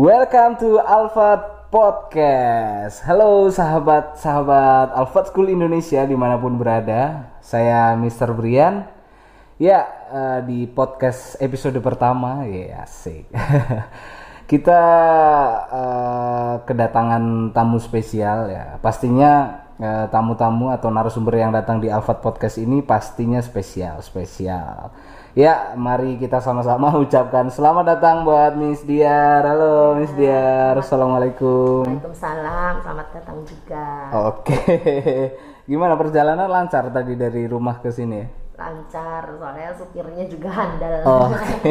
Welcome to Alfat Podcast. Halo sahabat-sahabat Alfat School Indonesia di mana pun berada. Saya Mr. Brian. Ya uh, di podcast episode pertama ya asik. Kita uh, kedatangan tamu spesial ya. Pastinya uh, tamu-tamu atau narasumber yang datang di Alfat Podcast ini pastinya spesial, spesial. Ya, mari kita sama-sama ucapkan selamat datang buat Miss Diar. Halo Miss Diar, Assalamualaikum. Waalaikumsalam, selamat datang juga. Oke, gimana perjalanan lancar tadi dari rumah ke sini ya? Lancar, soalnya supirnya juga handal. Oh, Oke,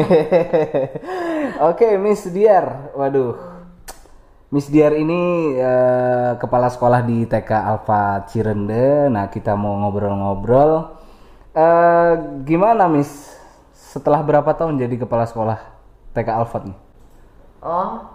Oke, Miss Diar, waduh. Miss Diar ini eh, kepala sekolah di TK Alfa Cirende. Nah, kita mau ngobrol-ngobrol. Eh, gimana Miss? Setelah berapa tahun jadi kepala sekolah TK Alfat nih? Oh,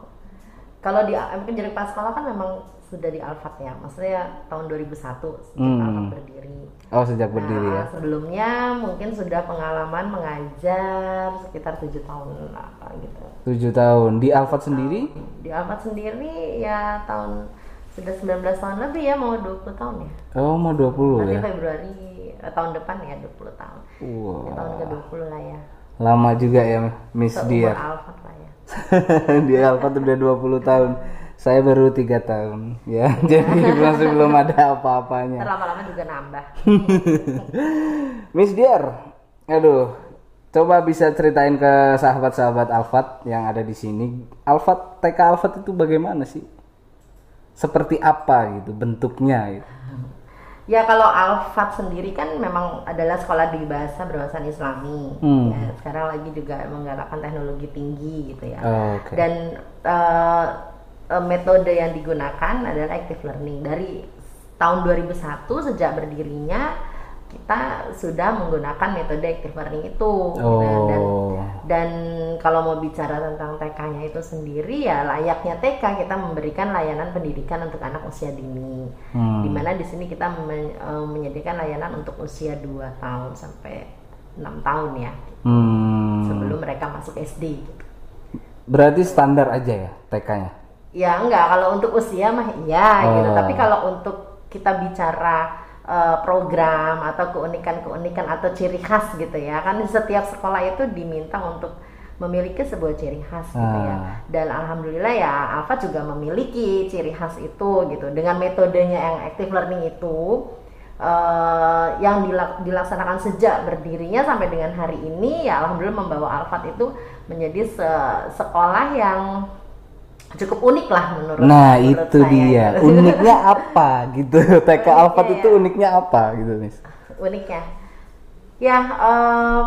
kalau di mungkin jadi kepala sekolah kan memang sudah di Alfat ya, maksudnya tahun 2001 sejak Hmm. Alfat berdiri. Oh, sejak berdiri ya. Nah, Sebelumnya mungkin sudah pengalaman mengajar sekitar tujuh tahun apa gitu. Tujuh tahun. Di Alfat sendiri? Di Alfat sendiri ya tahun sudah 19 tahun lebih ya mau 20 tahun ya. Oh, mau 20 Nanti ya? Februari eh, tahun depan ya 20 tahun. Wow. Ya, tahun ke-20 lah ya. Lama juga ya Miss Diar. Alfat lah ya. di Alfat udah 20 tahun. Saya baru tiga tahun ya. Jadi masih belum ada apa-apanya. Lama-lama juga nambah. Miss Diar, aduh, coba bisa ceritain ke sahabat-sahabat Alfat yang ada di sini. Alfat, TK Alfat itu bagaimana sih? Seperti apa gitu bentuknya? Gitu. Ya kalau Alfat sendiri kan memang adalah sekolah di bahasa berbahasan Islami. Hmm. Ya, sekarang lagi juga menggalakkan teknologi tinggi gitu ya. Oh, Oke. Dan eh, metode yang digunakan adalah active learning. Dari tahun 2001 sejak berdirinya kita sudah menggunakan metode active learning itu. Nah, dan Oh, dan kalau mau bicara tentang TK-nya itu sendiri ya layaknya TK kita memberikan layanan pendidikan untuk anak usia dini. Hmm. Di mana di sini kita men- eh, menyediakan layanan untuk usia 2 tahun sampai 6 tahun ya hmm. sebelum mereka masuk SD. gitu. Berarti standar aja ya TK-nya? Ya enggak kalau untuk usia mah iya gitu. Oh. Tapi kalau untuk kita bicara eh, program atau keunikan-keunikan atau ciri khas gitu ya. Kan di setiap sekolah itu diminta untuk memiliki sebuah ciri khas gitu ya. Ah. dan alhamdulillah ya Alfa juga memiliki ciri khas itu gitu. Dengan metodenya yang active learning itu eh, yang dilak- dilaksanakan sejak berdirinya sampai dengan hari ini ya alhamdulillah membawa Alfat itu menjadi se- sekolah yang cukup unik lah menurut Nah menurut itu saya, dia. Gitu. uniknya apa gitu? TK Alfat itu ya. uniknya apa gitu Miss? uniknya ya. Eh,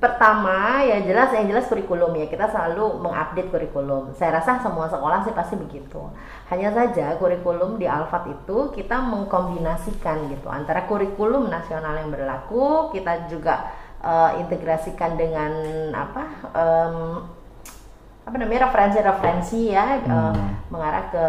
pertama ya jelas yang jelas kurikulum ya. Kita selalu mengupdate kurikulum. Saya rasa semua sekolah sih pasti begitu. Hanya saja kurikulum di Alfat itu kita mengkombinasikan gitu. Antara kurikulum nasional yang berlaku kita juga eh, integrasikan dengan apa em, apa namanya referensi-referensi ya eh, mengarah ke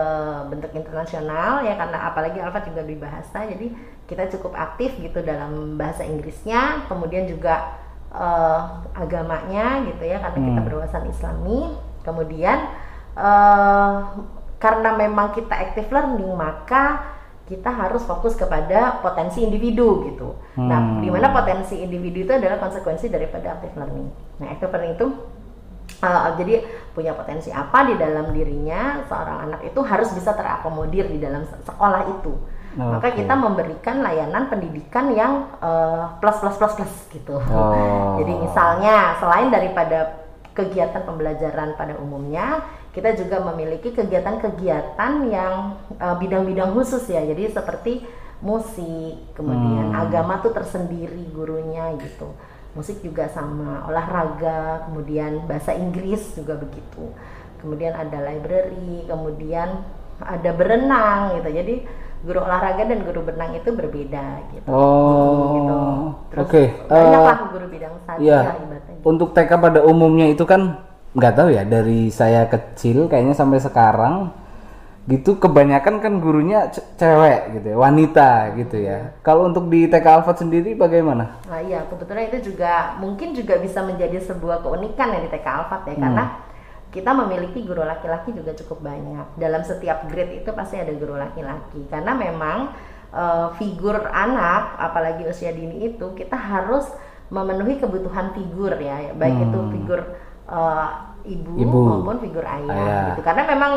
bentuk internasional ya karena apalagi Alfa juga di bahasa jadi kita cukup aktif gitu dalam bahasa Inggrisnya kemudian juga eh, agamanya gitu ya karena kita Hmm. berwawasan Islami kemudian eh, karena memang kita active learning maka kita harus fokus kepada potensi individu gitu. Nah, Hmm. di mana potensi individu itu adalah konsekuensi daripada active learning. Nah, active learning itu Uh, jadi punya potensi apa di dalam dirinya seorang anak itu harus bisa terakomodir di dalam se- sekolah itu. Maka Oke. kita memberikan layanan pendidikan yang uh, plus plus plus plus gitu. Oh. Jadi misalnya selain daripada kegiatan pembelajaran pada umumnya, kita juga memiliki kegiatan-kegiatan yang uh, bidang-bidang khusus ya. Jadi seperti musik, kemudian Hmm. agama tuh tersendiri gurunya gitu musik juga sama olahraga kemudian bahasa Inggris juga begitu kemudian ada library kemudian ada berenang gitu jadi guru olahraga dan guru berenang itu berbeda gitu Oh, gitu terus oke. banyak Eh, lah guru bidang satu Iya. lah ibaratnya Untuk TK pada umumnya itu kan nggak tahu ya dari saya kecil kayaknya sampai sekarang gitu kebanyakan kan gurunya ce- cewek gitu ya, wanita gitu ya. Kalau untuk di TK Alfat sendiri bagaimana? Nah iya kebetulan itu juga mungkin juga bisa menjadi sebuah keunikan ya di TK Alfat ya karena kita memiliki guru laki-laki juga cukup banyak. Dalam setiap grade itu pasti ada guru laki-laki karena memang uh, figur anak apalagi usia dini itu kita harus memenuhi kebutuhan figur ya, baik hmm. itu figur uh, ibu, ibu maupun figur ayah, ayah gitu. Karena memang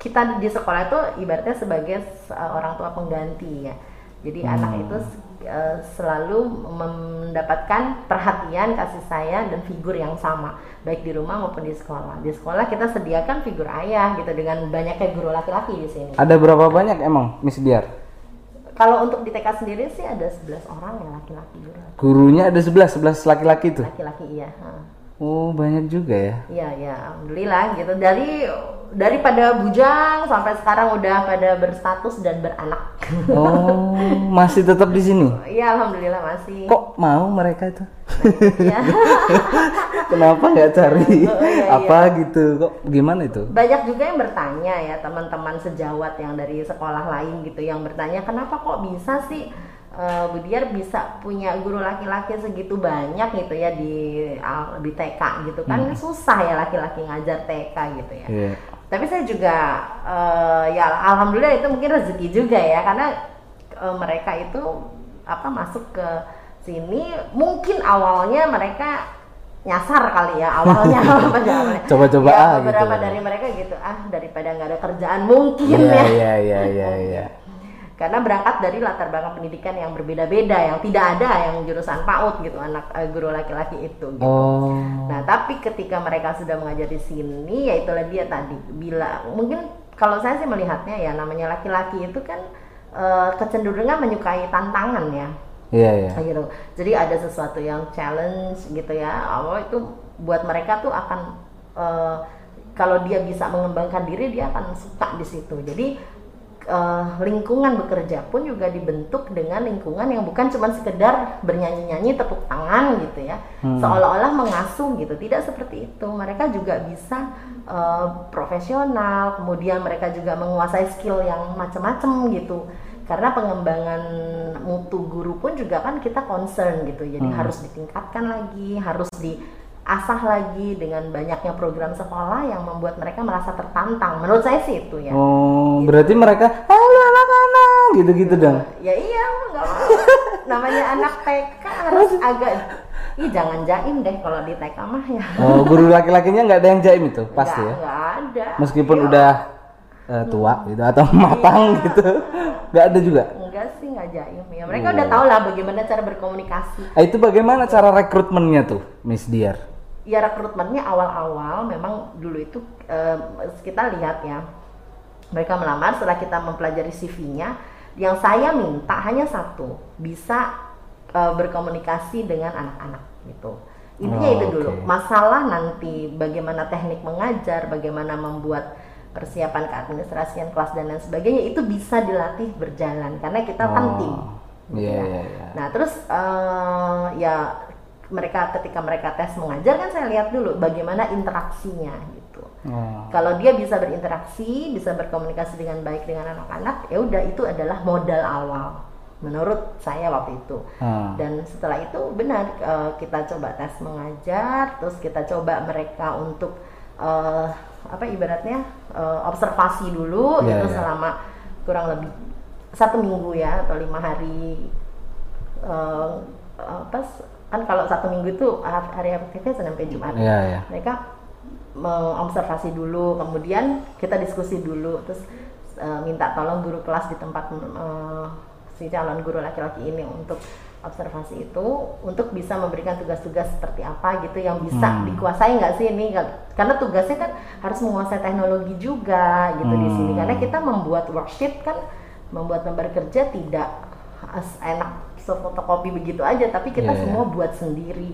kita di sekolah itu ibaratnya sebagai uh, orang tua pengganti ya. Jadi hmm. anak itu uh, selalu mendapatkan perhatian, kasih sayang dan figur yang sama, baik di rumah maupun di sekolah. Di sekolah kita sediakan figur ayah gitu dengan banyaknya guru laki-laki di sini. Ada berapa banyak emang Miss Diar? Kalau untuk di TK sendiri sih ada 11 orang ya laki-laki guru. Gurunya ada 11, 11 laki-laki tuh. Laki-laki iya, Oh, banyak juga ya. Iya, iya, alhamdulillah gitu. Dari daripada bujang sampai sekarang udah pada berstatus dan beranak. Oh, masih tetap di sini? Iya, alhamdulillah masih. Kok mau mereka itu? Iya. Kenapa nggak cari oh, iya, iya. apa iya. gitu? Kok gimana itu? Banyak juga yang bertanya ya teman-teman sejawat yang dari sekolah lain gitu yang bertanya kenapa kok bisa sih uh, Budiar bisa punya guru laki-laki segitu banyak gitu ya di di TK gitu kan hmm. susah ya laki-laki ngajar TK gitu ya. Yeah tapi saya juga uh, ya alhamdulillah itu mungkin rezeki juga ya karena uh, mereka itu apa masuk ke sini mungkin awalnya mereka nyasar kali ya awalnya coba-coba ya, ah, beberapa gitu. dari mereka gitu ah daripada nggak ada kerjaan mungkin yeah, ya iya iya iya iya karena berangkat dari latar belakang pendidikan yang berbeda-beda yang tidak ada yang jurusan PAUD gitu anak uh, guru laki-laki itu gitu. Oh. Nah, tapi ketika mereka sudah mengajar di sini ya itulah dia tadi bila mungkin kalau saya sih melihatnya ya namanya laki-laki itu kan uh, kecenderungan menyukai tantangan ya. Iya, iya. Gitu. Jadi ada sesuatu yang challenge gitu ya. Awal itu buat mereka tuh akan uh, kalau dia bisa mengembangkan diri dia akan suka di situ. Jadi uh, lingkungan bekerja pun juga dibentuk dengan lingkungan yang bukan cuma sekedar bernyanyi-nyanyi tepuk tangan gitu ya. Hmm. seolah-olah mengasuh gitu. Tidak seperti itu. Mereka juga bisa uh, profesional kemudian mereka juga menguasai skill yang macam-macam gitu. Karena pengembangan mutu guru pun juga kan kita concern gitu. Jadi hmm. harus ditingkatkan lagi harus di asah lagi dengan banyaknya program sekolah yang membuat mereka merasa tertantang. Menurut saya sih itu ya. Oh, gitu. berarti mereka halo anak-anak gitu-gitu dong. Ya iya, enggak Namanya anak TK harus agak Ih jangan jaim deh kalau di TK mah ya. Oh, guru laki-lakinya nggak ada yang jaim itu, pasti ya? Nggak ada. Meskipun ya. udah uh, tua gitu atau matang iya. gitu, nggak ada juga. Enggak sih nggak jaim ya. Mereka oh. udah tahu lah bagaimana cara berkomunikasi. Ah, itu bagaimana cara rekrutmennya tuh, Miss Diar? Ya rekrutmennya awal-awal memang dulu itu uh, kita lihat ya mereka melamar setelah kita mempelajari CV-nya yang saya minta hanya satu bisa uh, berkomunikasi dengan anak-anak gitu intinya oh, itu dulu okay. masalah nanti bagaimana teknik mengajar bagaimana membuat persiapan keadministrasian kelas dan lain sebagainya itu bisa dilatih berjalan karena kita oh. kan tim gitu yeah, ya. yeah, yeah. nah terus uh, ya mereka ketika mereka tes mengajar kan saya lihat dulu bagaimana interaksinya gitu. Oh. Kalau dia bisa berinteraksi, bisa berkomunikasi dengan baik dengan anak-anak, ya udah itu adalah modal awal menurut saya waktu itu. Oh. Dan setelah itu benar uh, kita coba tes mengajar, terus kita coba mereka untuk uh, apa ibaratnya uh, observasi dulu yeah, itu yeah. selama kurang lebih satu minggu ya atau lima hari uh, apa kan kalau satu minggu itu hari efektifnya Senin sampai Jumat. Yeah, yeah. Mereka mengobservasi dulu, kemudian kita diskusi dulu, terus uh, minta tolong guru kelas di tempat uh, si calon guru laki-laki ini untuk observasi itu untuk bisa memberikan tugas-tugas seperti apa gitu yang bisa hmm. dikuasai nggak sih ini karena tugasnya kan harus menguasai teknologi juga gitu hmm. di sini karena kita membuat worksheet kan membuat lembar kerja tidak enak fotokopi begitu aja tapi kita yeah, semua yeah. buat sendiri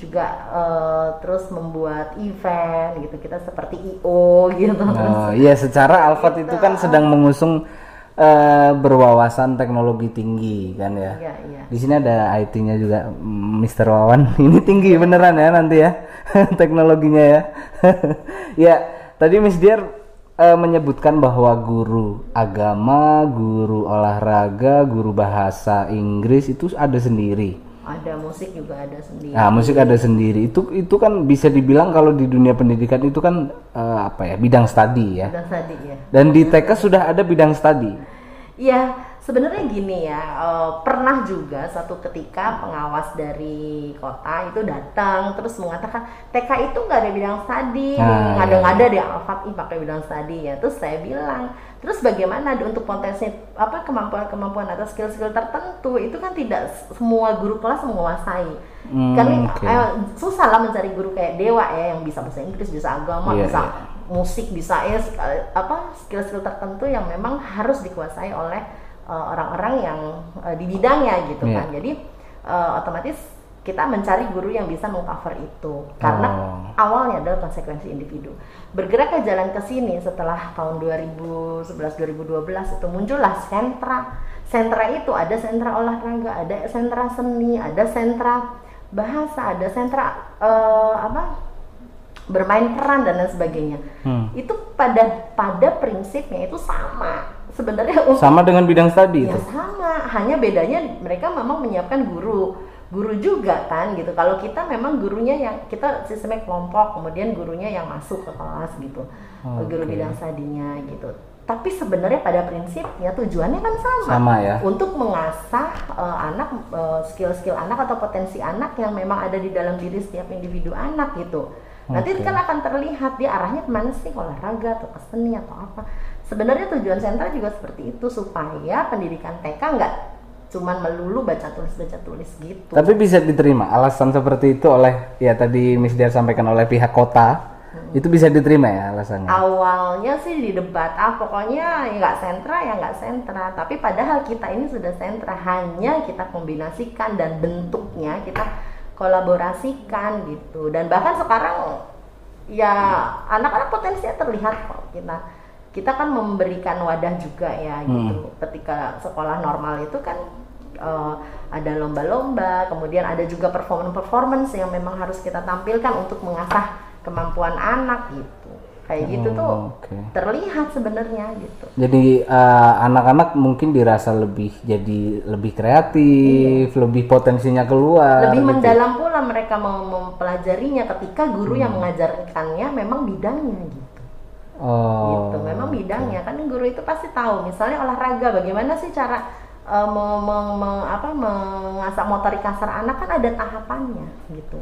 juga uh, terus membuat event gitu kita seperti IO gitu oh iya secara Alfat itu kan sedang mengusung uh, berwawasan teknologi tinggi kan ya iya, iya. di sini ada IT-nya juga Mr. Wawan ini tinggi beneran ya nanti ya teknologinya ya ya tadi Miss Diar uh, menyebutkan bahwa guru agama, guru olahraga, guru bahasa Inggris itu ada sendiri. ada musik juga ada sendiri Nah, musik ada sendiri. Itu itu kan bisa dibilang kalau di dunia pendidikan itu kan eh, apa ya? Bidang studi ya. ada tadi ya Dan di TK sudah ada bidang studi. Iya, sebenarnya gini ya, eh, pernah juga suatu ketika pengawas dari kota itu datang terus mengatakan TK itu nggak ada bidang studi, Ah, ngada-ngada di Alfat ih pakai bidang studi ya. Terus saya bilang, terus bagaimana untuk potensi apa kemampuan-kemampuan atau skill-skill tertentu itu kan tidak semua guru kelas menguasai. Hmm, Karena oke. eh, susah lah mencari guru kayak dewa ya yang bisa bahasa Inggris, bisa agama, Iya, bisa iya. musik bisa ya sk- apa skill-skill tertentu yang memang harus dikuasai oleh uh, orang-orang yang uh, di bidangnya gitu Iya. kan. Jadi uh, otomatis kita mencari guru yang bisa mengcover itu karena Oh. awalnya adalah konsekuensi individu. Bergerak ke jalan ke sini setelah tahun 2011-2012 itu muncullah sentra. Sentra itu ada sentra olahraga, ada sentra seni, ada sentra bahasa, ada sentra uh, apa bermain peran dan lain sebagainya. Hmm. Itu pada pada prinsipnya itu sama. Sebenarnya untuk Sama dengan bidang studi ya itu. sama, hanya bedanya mereka memang menyiapkan guru. Guru juga kan gitu. Kalau kita memang gurunya yang kita sistemnya kelompok, kemudian gurunya yang masuk ke kelas gitu. Guru Oke. bidang studinya gitu. Tapi sebenarnya pada prinsipnya tujuannya kan sama. Sama ya. Untuk mengasah eh, anak eh, skill-skill anak atau potensi anak yang memang ada di dalam diri setiap individu anak gitu. Nanti kan akan terlihat dia arahnya ke mana sih olahraga atau ke seni atau apa. Sebenarnya tujuan sentra juga seperti itu supaya pendidikan TK nggak cuman melulu baca tulis baca tulis gitu. Tapi bisa diterima alasan seperti itu oleh ya tadi Miss Dia sampaikan oleh pihak kota. Hmm. Itu bisa diterima ya alasannya. Awalnya sih di debat ah pokoknya ya nggak sentra ya nggak sentra. Tapi padahal kita ini sudah sentra hanya kita kombinasikan dan bentuknya kita kolaborasikan gitu. Dan bahkan sekarang ya anak-anak potensinya terlihat kok kita kita kan memberikan wadah juga ya gitu. Ketika sekolah normal itu kan eh, ada lomba-lomba, kemudian ada juga performance-performance yang memang harus kita tampilkan untuk mengasah kemampuan anak gitu. Kayak gitu tuh Oh, oke. terlihat sebenarnya gitu. Jadi eh, anak-anak mungkin dirasa lebih jadi lebih kreatif, lebih potensinya keluar. Lebih gitu. mendalam pula mereka mem- mempelajarinya ketika guru yang mengajarkannya memang bidangnya gitu. Oh. gitu memang bidangnya kan guru itu pasti tahu misalnya olahraga bagaimana sih cara eh, me- me- me- apa mengasah motorik kasar anak kan ada tahapannya gitu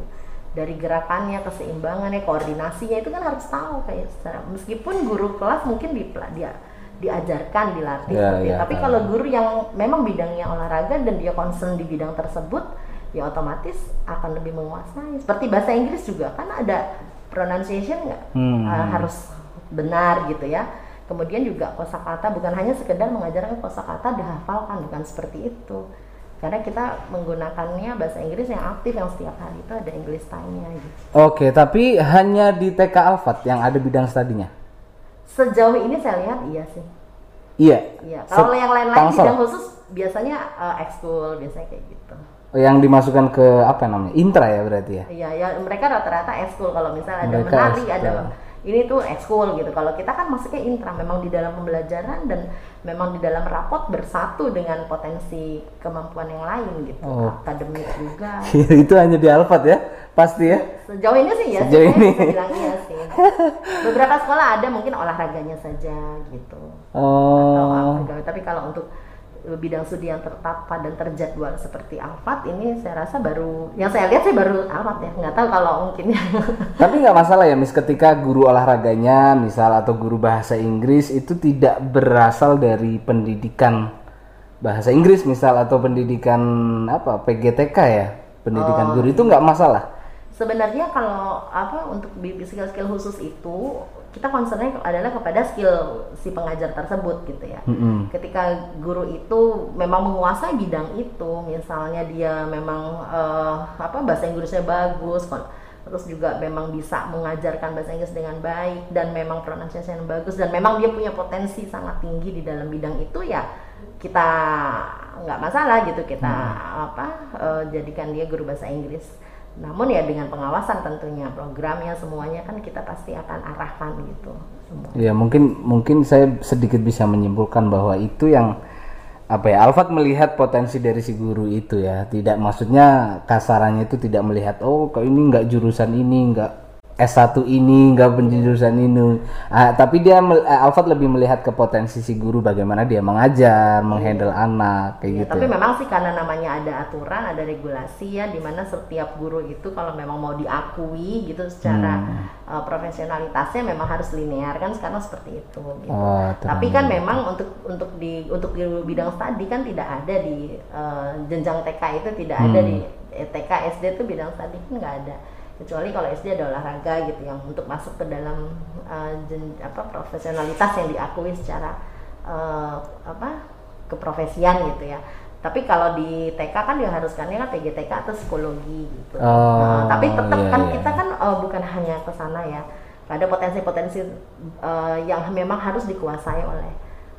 dari gerakannya keseimbangannya koordinasinya itu kan harus tahu kayak secara meskipun guru kelas mungkin di dia diajarkan dilatih Ya, seperti ya, itu. tapi paham. kalau guru yang memang bidangnya olahraga dan dia concern di bidang tersebut ya otomatis akan lebih menguasai seperti bahasa Inggris juga kan ada pronunciation nggak Hmm. Uh, harus benar gitu ya. Kemudian juga kosakata bukan hanya sekedar mengajarkan kosakata dihafalkan bukan seperti itu. Karena kita menggunakannya bahasa Inggris yang aktif yang setiap hari itu ada English time-nya gitu. Oke, tapi hanya di TK Alfat yang ada bidang studinya. Sejauh ini saya lihat iya sih. Iya. Iya. Kalau Se- yang lain-lain bidang khusus biasanya uh, ekskul biasanya kayak gitu. Yang dimasukkan ke apa namanya? Intra ya berarti ya. Iya, ya mereka rata-rata ekskul kalau misalnya ada Mereka menari, ekskul. ada ini tuh ekskul gitu. Kalau kita kan masuknya intra, memang di dalam pembelajaran dan memang di dalam rapot bersatu dengan potensi kemampuan yang lain gitu. Oh. Akademik juga. itu hanya di Alfat ya, pasti ya. Sejauh ini sih ya, Sejauh ini. bisa bilang iya sih. Beberapa sekolah ada mungkin olahraganya saja gitu. Atau Oh. apa, tapi kalau untuk bidang studi yang tertata dan terjadwal seperti Alfat ini saya rasa baru yang saya lihat sih baru Alfat ya. Nggak tahu kalau mungkin Tapi nggak masalah ya, Miss, ketika guru olahraganya, misal atau guru bahasa Inggris itu tidak berasal dari pendidikan bahasa Inggris, misal atau pendidikan apa PGTK ya, pendidikan Oh, guru itu nggak masalah. Sebenarnya kalau apa untuk skill-skill khusus itu kita concernnya adalah kepada skill si pengajar tersebut gitu ya. Mm-mm. Ketika guru itu memang menguasai bidang itu, misalnya dia memang eh, apa bahasa Inggrisnya bagus, terus juga memang bisa mengajarkan bahasa Inggris dengan baik dan memang pronunciation bagus dan memang dia punya potensi sangat tinggi di dalam bidang itu ya kita nggak masalah gitu kita apa eh, jadikan dia guru bahasa Inggris. Namun ya dengan pengawasan tentunya programnya semuanya kan kita pasti akan arahkan gitu semua. Ya mungkin mungkin saya sedikit bisa menyimpulkan bahwa itu yang apa ya Alfat melihat potensi dari si guru itu ya tidak maksudnya kasarannya itu tidak melihat oh kok ini nggak jurusan ini nggak S1 ini nggak penjurusan ini Ah, tapi dia eh, Alfat lebih melihat ke potensi si guru bagaimana dia mengajar menghandle anak kayak Ya, gitu tapi ya. memang sih karena namanya ada aturan, ada regulasi ya, di mana setiap guru itu kalau memang mau diakui gitu secara Hmm. uh, profesionalitasnya memang harus linear kan sekarang seperti itu. Gitu. Oh, tapi kan memang untuk untuk di untuk di bidang studi kan tidak ada di uh, jenjang TK itu tidak ada Hmm. di eh, TK SD itu bidang studi kan nggak ada kecuali kalau SD ada olahraga gitu yang untuk masuk ke dalam uh, jen- apa profesionalitas yang diakui secara uh, apa keprofesian gitu ya. Tapi kalau di TK kan diharuskannya kan PGTK atau psikologi gitu. Oh, Nah, tapi tetap iya, kan iya. kita kan uh, bukan hanya ke sana ya. Ada potensi-potensi uh, yang memang harus dikuasai oleh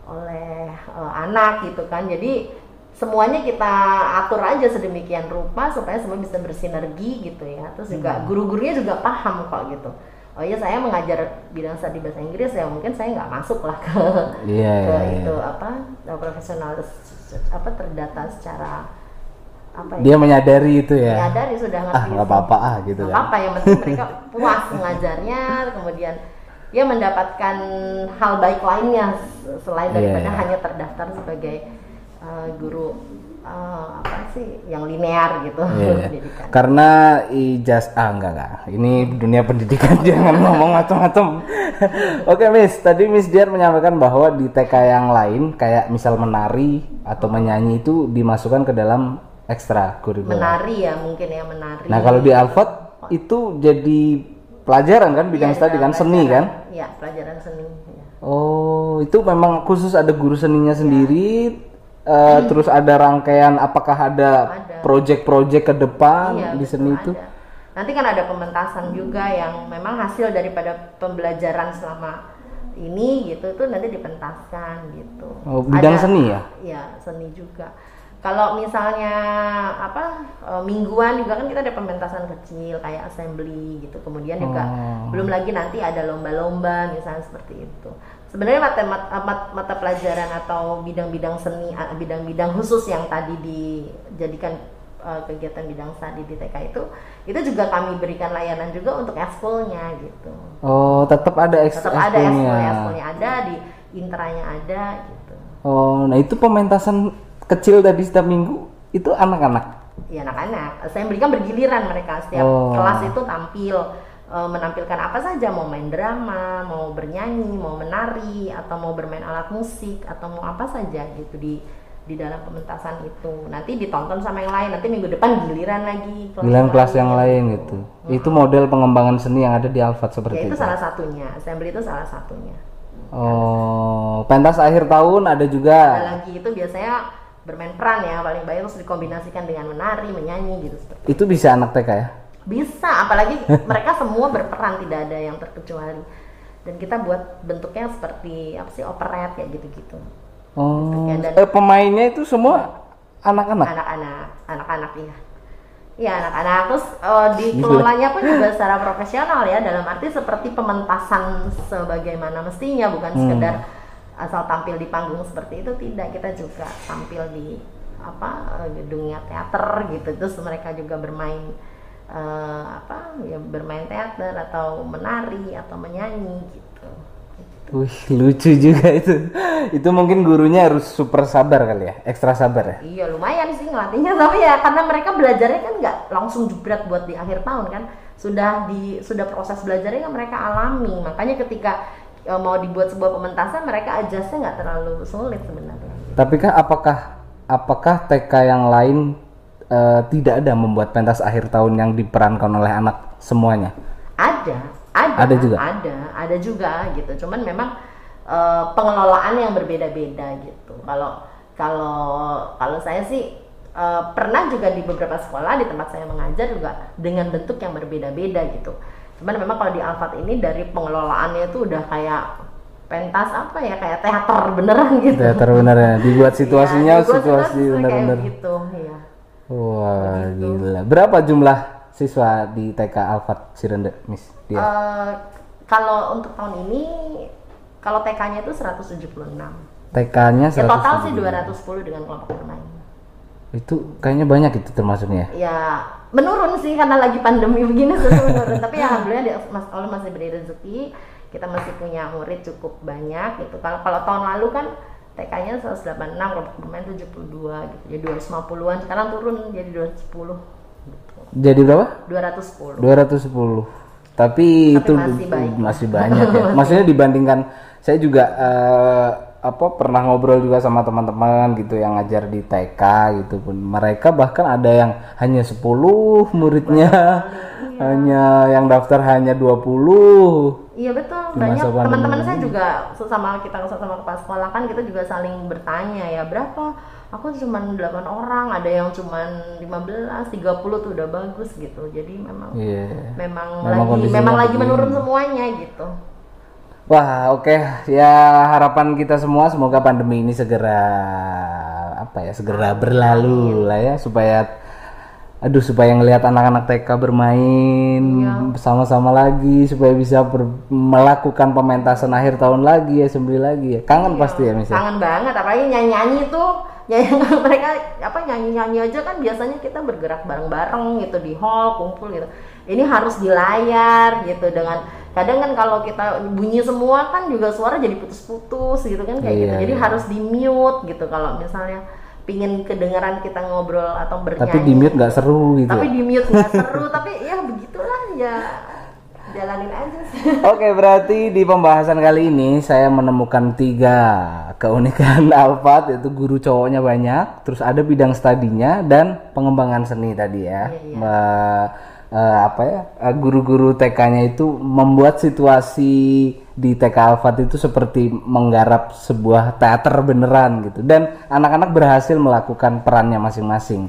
oleh uh, anak gitu kan. Jadi semuanya kita atur aja sedemikian rupa supaya semua bisa bersinergi gitu ya. Terus juga Hmm. guru-gurunya juga paham kok gitu. Oh iya saya mengajar bidang studi bahasa Inggris ya mungkin saya nggak masuk lah ke Iya, ke iya, iya. itu apa profesional apa terdata secara apa ya dia menyadari itu ya menyadari sudah ngerti ah nggak apa-apa ah gitu nggak kan apa yang penting mereka puas mengajarnya kemudian dia mendapatkan hal baik lainnya selain Iya, daripada iya. hanya terdaftar sebagai uh, guru uh, apa sih yang linear gitu Iya, iya. pendidikan Karena ijaz ah enggak enggak. Ini dunia pendidikan jangan ngomong macam-macam. Oke, Miss. Tadi Miss Dian menyampaikan bahwa di TK yang lain kayak misal menari atau menyanyi itu dimasukkan ke dalam ekstra kurikuler. menari ya mungkin ya menari Nah, kalau di Alfat itu jadi pelajaran kan bidang Iya, studi kan dalam seni kan? pelajaran- iya pelajaran seni ya. Oh, itu memang khusus ada guru seninya sendiri. Eh, terus ada rangkaian apakah ada Ada. project-project ke depan Iya, di seni itu? ada. Nanti kan ada pementasan juga yang memang hasil daripada pembelajaran selama ini gitu tuh nanti dipentaskan gitu. Oh, bidang Ada- seni ya? Iya, seni juga. Kalau misalnya apa eh, mingguan juga kan kita ada pementasan kecil kayak assembly gitu. Kemudian juga Oh. belum lagi nanti ada lomba-lomba misalnya seperti itu. Sebenarnya mata, mata, mata- mata pelajaran atau bidang-bidang seni, ah, bidang-bidang khusus yang tadi dijadikan eh, kegiatan bidang studi di TK itu, itu juga kami berikan layanan juga untuk ekskulnya gitu. Oh, tetap ada eks Tetap ada ekskulnya. ekskul, ekskulnya ada di intranya ada gitu. Oh, nah itu pementasan kecil tadi setiap minggu itu anak-anak. ya anak-anak. Saya berikan bergiliran mereka setiap Oh. kelas itu tampil menampilkan apa saja mau main drama, mau bernyanyi, mau menari atau mau bermain alat musik atau mau apa saja gitu di di dalam pementasan itu. Nanti ditonton sama yang lain. Nanti minggu depan giliran lagi Bilang kelas yang lain gitu. Itu model pengembangan seni yang ada di Alfat Ya seperti itu itu. salah satunya. Assembly itu salah satunya. Oh, pentas akhir tahun ada Ada juga. lagi itu biasanya bermain peran ya paling baik terus dikombinasikan dengan menari, menyanyi gitu seperti Itu bisa anak TK ya? Bisa, apalagi mereka semua berperan tidak ada yang terkecuali. Dan kita buat bentuknya seperti apa sih operet kayak gitu-gitu. Oh, dan- eh, pemainnya itu semua anak-anak. Anak-anak, anak-anak ya. Iya anak-anak terus eh, dikelolanya pun juga secara profesional ya dalam arti seperti pementasan sebagaimana mestinya bukan sekedar asal tampil di panggung seperti itu tidak kita juga tampil di apa eh, gedungnya teater gitu terus mereka juga bermain eh, apa ya bermain teater atau menari atau menyanyi gitu. Wih, lucu juga itu. Itu mungkin gurunya harus super sabar kali ya, ekstra sabar ya. Iya lumayan sih ngelatihnya tapi ya karena mereka belajarnya kan nggak langsung jebret buat di akhir tahun kan sudah di sudah proses belajarnya kan mereka alami makanya ketika e, mau dibuat sebuah pementasan mereka adjustnya nggak terlalu sulit sebenarnya. Tapi kah apakah apakah TK yang lain eh, tidak ada membuat pentas akhir tahun yang diperankan oleh anak semuanya? Ada, ada, Ada juga? ada, ada juga gitu. Cuman memang eh, pengelolaan yang berbeda-beda gitu. Kalau kalau kalau saya sih eh, pernah juga di beberapa sekolah di tempat saya mengajar juga dengan bentuk yang berbeda-beda gitu. Cuman memang kalau di Alfat ini dari pengelolaannya itu udah kayak pentas apa ya kayak teater beneran gitu. Teater bener ya, dibuat situasinya Iya, dibuat situasi bener-bener. gitu, iya. Wah, gila. Berapa jumlah siswa di TK Alfat Cirende, Miss? Dia. Eh, kalau untuk tahun ini kalau TK-nya itu 176. TK-nya Ya total 170. sih 210 dengan kelompok bermain. Itu kayaknya banyak itu termasuknya. Ya menurun sih karena lagi pandemi begini terus menurun. Tapi ya alhamdulillah dia, Mas Allah masih beri rezeki. Kita masih punya murid cukup banyak gitu. Kalau kalau tahun lalu kan TK-nya 186, kelompok bermain 72 gitu. Jadi 250-an. Sekarang turun jadi 210. Gitu. Jadi berapa? 210. 210. Tapi, itu masih banyak. masih banyak ya. Maksudnya dibandingkan saya juga eh, apa pernah ngobrol juga sama teman-teman gitu yang ngajar di TK gitu pun. Mereka bahkan ada yang hanya 10 muridnya. Hanya yang daftar hanya 20. Iya betul, banyak teman-teman saya juga sesama kita sama kepala sekolah kan kita juga saling bertanya ya berapa aku cuma 8 orang, ada yang cuma 15, 30 tuh udah bagus gitu. Jadi memang Iya. memang, Memang lagi memang lagi menurun semuanya gitu. Wah, oke. Ya harapan kita semua semoga pandemi ini segera apa ya, segera berlalu lah ya supaya aduh supaya ngelihat anak-anak TK bermain bersama-sama lagi supaya bisa melakukan pementasan akhir tahun lagi ya sembeli lagi ya. Kangen pasti ya misalnya. Kangen banget apalagi nyanyi-nyanyi tuh nyanyi mereka apa nyanyi-nyanyi aja kan biasanya kita bergerak bareng-bareng gitu di hall kumpul gitu. Ini harus di layar gitu dengan kadang kan kalau kita bunyi semua kan juga suara jadi putus-putus gitu kan kayak gitu. Iya, Jadi iya. harus di mute gitu kalau misalnya pingin kedengeran kita ngobrol atau bernyanyi. Tapi di mute nggak seru gitu. Tapi di mute nggak seru tapi ya begitulah ya jalanin aja sih. Oke, berarti di pembahasan kali ini saya menemukan tiga keunikan Alphard yaitu guru cowoknya banyak, terus ada bidang studinya dan pengembangan seni tadi ya. Mbak, eh, apa ya? eh, Guru-guru TK-nya itu membuat situasi di TK Alphard itu seperti menggarap sebuah teater beneran gitu dan anak-anak berhasil melakukan perannya masing-masing.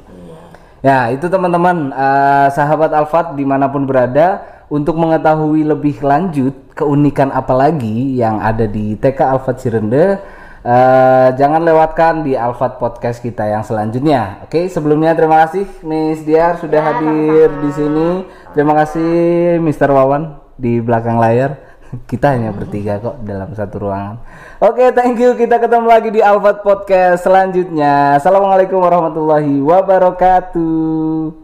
Ya, itu teman-teman, eh, sahabat Alfat di mana pun berada, untuk mengetahui lebih lanjut keunikan apa lagi yang ada di TK Alfat Cirende, eh, jangan lewatkan di Alfat Podcast kita yang selanjutnya. Oke, sebelumnya terima kasih Miss Diar sudah hadir di sini. Terima kasih Mr. Wawan di belakang layar. Kita hanya bertiga kok dalam satu ruangan. Oke, thank you. Kita ketemu lagi di Alfat Podcast selanjutnya. Assalamualaikum warahmatullahi wabarakatuh.